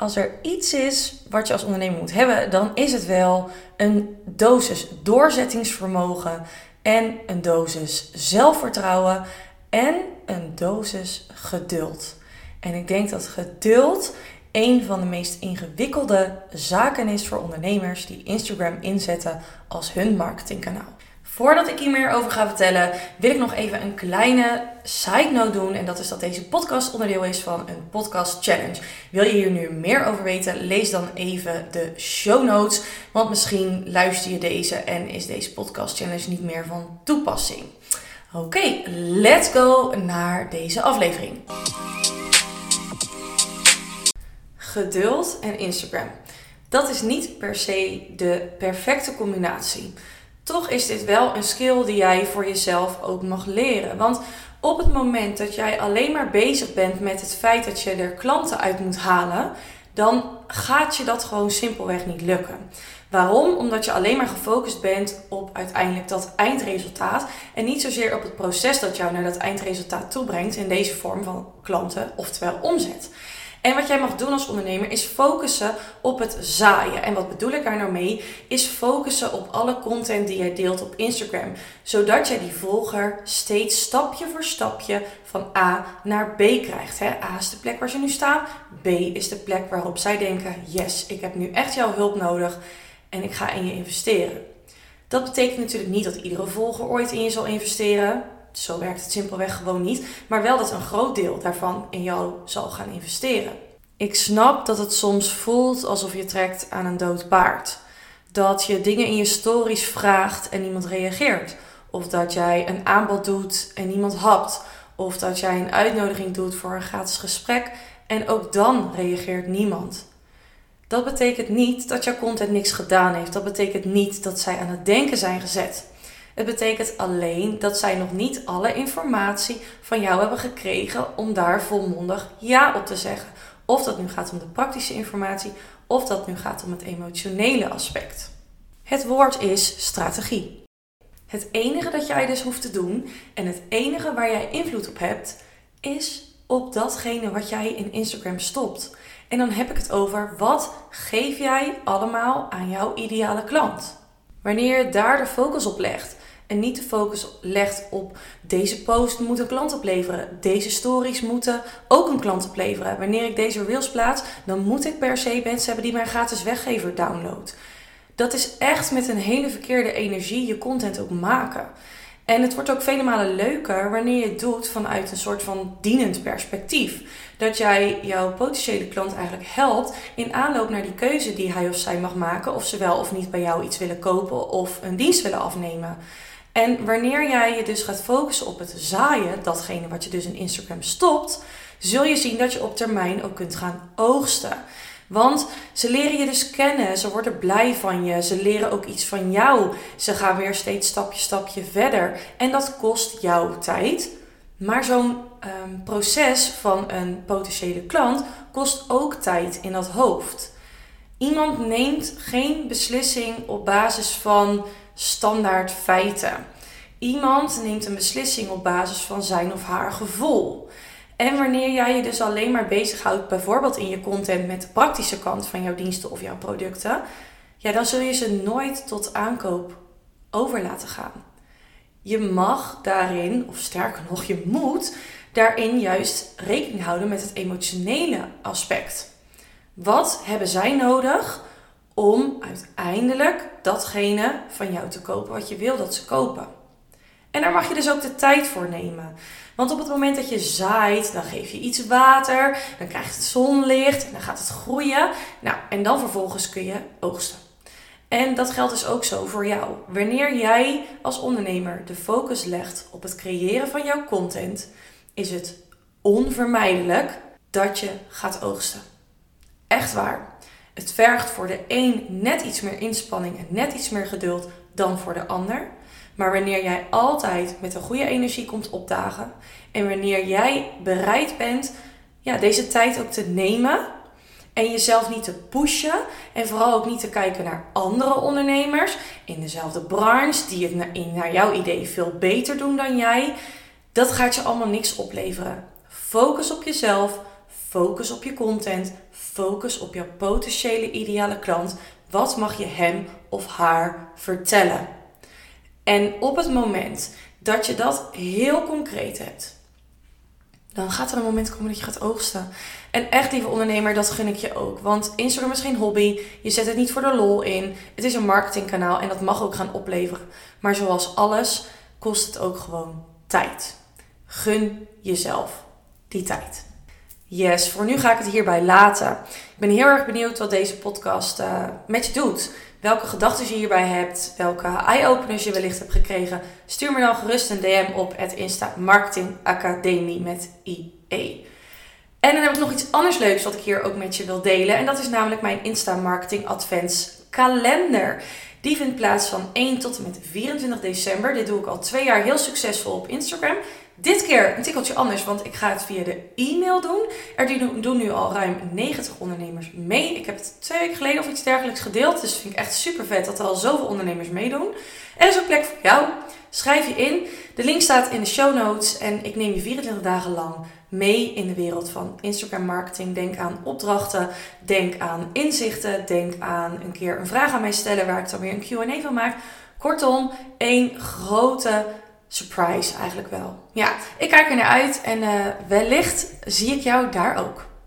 Als er iets is wat je als ondernemer moet hebben, dan is het wel een dosis doorzettingsvermogen en een dosis zelfvertrouwen en een dosis geduld. En ik denk dat geduld een van de meest ingewikkelde zaken is voor ondernemers die Instagram inzetten als hun marketingkanaal. Voordat ik hier meer over ga vertellen, wil ik nog even een kleine side note doen. En dat is dat deze podcast onderdeel is van een podcast challenge. Wil je hier nu meer over weten? Lees dan even de show notes. Want misschien luister je deze en is deze podcast challenge niet meer van toepassing. Oké, let's go naar deze aflevering. Geduld en Instagram. Dat is niet per se de perfecte combinatie toch is dit wel een skill die jij voor jezelf ook mag leren. Want op het moment dat jij alleen maar bezig bent met het feit dat je er klanten uit moet halen, dan gaat je dat gewoon simpelweg niet lukken. Waarom? Omdat je alleen maar gefocust bent op uiteindelijk dat eindresultaat en niet zozeer op het proces dat jou naar dat eindresultaat toebrengt in deze vorm van klanten, oftewel omzet. En wat jij mag doen als ondernemer is focussen op het zaaien. En wat bedoel ik daar nou mee? Is focussen op alle content die jij deelt op Instagram. Zodat jij die volger steeds stapje voor stapje van A naar B krijgt. A is de plek waar ze nu staan. B is de plek waarop zij denken: yes, ik heb nu echt jouw hulp nodig en ik ga in je investeren. Dat betekent natuurlijk niet dat iedere volger ooit in je zal investeren zo werkt het simpelweg gewoon niet. Maar wel dat een groot deel daarvan in jou zal gaan investeren. Ik snap dat het soms voelt alsof je trekt aan een dood paard. Dat je dingen in je stories vraagt en niemand reageert. Of dat jij een aanbod doet en niemand hapt. Of dat jij een uitnodiging doet voor een gratis gesprek en ook dan reageert niemand. Dat betekent niet dat jouw content niks gedaan heeft. Dat betekent niet dat zij aan het denken zijn gezet. Het betekent alleen dat zij nog niet alle informatie van jou hebben gekregen om daar volmondig ja op te zeggen. Of dat nu gaat om de praktische informatie of dat nu gaat om het emotionele aspect. Het woord is strategie. Het enige dat jij dus hoeft te doen en het enige waar jij invloed op hebt, is op datgene wat jij in Instagram stopt. En dan heb ik het over wat geef jij allemaal aan jouw ideale klant. Wanneer je daar de focus op legt en niet de focus legt op deze post moet een klant opleveren. Deze stories moeten ook een klant opleveren. Wanneer ik deze reels plaats, dan moet ik per se mensen hebben die mijn gratis weggever download. Dat is echt met een hele verkeerde energie je content ook maken. En het wordt ook vele malen leuker wanneer je het doet vanuit een soort van dienend perspectief. Dat jij jouw potentiële klant eigenlijk helpt in aanloop naar die keuze die hij of zij mag maken. Of ze wel of niet bij jou iets willen kopen of een dienst willen afnemen. En wanneer jij je dus gaat focussen op het zaaien, datgene wat je dus in Instagram stopt, zul je zien dat je op termijn ook kunt gaan oogsten. Want ze leren je dus kennen, ze worden blij van je, ze leren ook iets van jou. Ze gaan weer steeds stapje, stapje verder. En dat kost jou tijd. Maar zo'n um, proces van een potentiële klant kost ook tijd in dat hoofd. Iemand neemt geen beslissing op basis van standaard feiten. Iemand neemt een beslissing op basis van zijn of haar gevoel. En wanneer jij je dus alleen maar bezighoudt, bijvoorbeeld in je content met de praktische kant van jouw diensten of jouw producten, ja, dan zul je ze nooit tot aankoop over laten gaan. Je mag daarin, of sterker nog, je moet daarin juist rekening houden met het emotionele aspect. Wat hebben zij nodig om uiteindelijk datgene van jou te kopen wat je wil dat ze kopen. En daar mag je dus ook de tijd voor nemen. Want op het moment dat je zaait, dan geef je iets water, dan krijgt het zonlicht, dan gaat het groeien. Nou, en dan vervolgens kun je oogsten. En dat geldt dus ook zo voor jou. Wanneer jij als ondernemer de focus legt op het creëren van jouw content, is het onvermijdelijk dat je gaat oogsten. Echt waar. Het vergt voor de een net iets meer inspanning en net iets meer geduld dan voor de ander. Maar wanneer jij altijd met een goede energie komt opdagen en wanneer jij bereid bent ja, deze tijd ook te nemen en jezelf niet te pushen en vooral ook niet te kijken naar andere ondernemers in dezelfde branche die het naar jouw idee veel beter doen dan jij, dat gaat je allemaal niks opleveren. Focus op jezelf, Focus op je content. Focus op jouw potentiële ideale klant. Wat mag je hem of haar vertellen? En op het moment dat je dat heel concreet hebt, dan gaat er een moment komen dat je gaat oogsten. En echt, lieve ondernemer, dat gun ik je ook. Want Instagram is geen hobby. Je zet het niet voor de lol in. Het is een marketingkanaal en dat mag ook gaan opleveren. Maar zoals alles kost het ook gewoon tijd. Gun jezelf die tijd. Yes, voor nu ga ik het hierbij laten. Ik ben heel erg benieuwd wat deze podcast uh, met je doet. Welke gedachten je hierbij hebt, welke eye-openers je wellicht hebt gekregen. Stuur me dan gerust een DM op het Insta Marketing Academie met IE. En dan heb ik nog iets anders leuks wat ik hier ook met je wil delen. En dat is namelijk mijn Insta Marketing Advents kalender. Die vindt plaats van 1 tot en met 24 december. Dit doe ik al twee jaar heel succesvol op Instagram. Dit keer een tikkeltje anders, want ik ga het via de e-mail doen. Er doen nu al ruim 90 ondernemers mee. Ik heb het twee weken geleden of iets dergelijks gedeeld. Dus vind ik echt super vet dat er al zoveel ondernemers meedoen. Er is ook plek voor jou. Schrijf je in. De link staat in de show notes. En ik neem je 24 dagen lang mee in de wereld van Instagram marketing. Denk aan opdrachten, denk aan inzichten, denk aan een keer een vraag aan mij stellen waar ik dan weer een Q&A van maak. Kortom, één grote surprise eigenlijk wel. Ja, ik kijk er naar uit en uh, wellicht zie ik jou daar ook.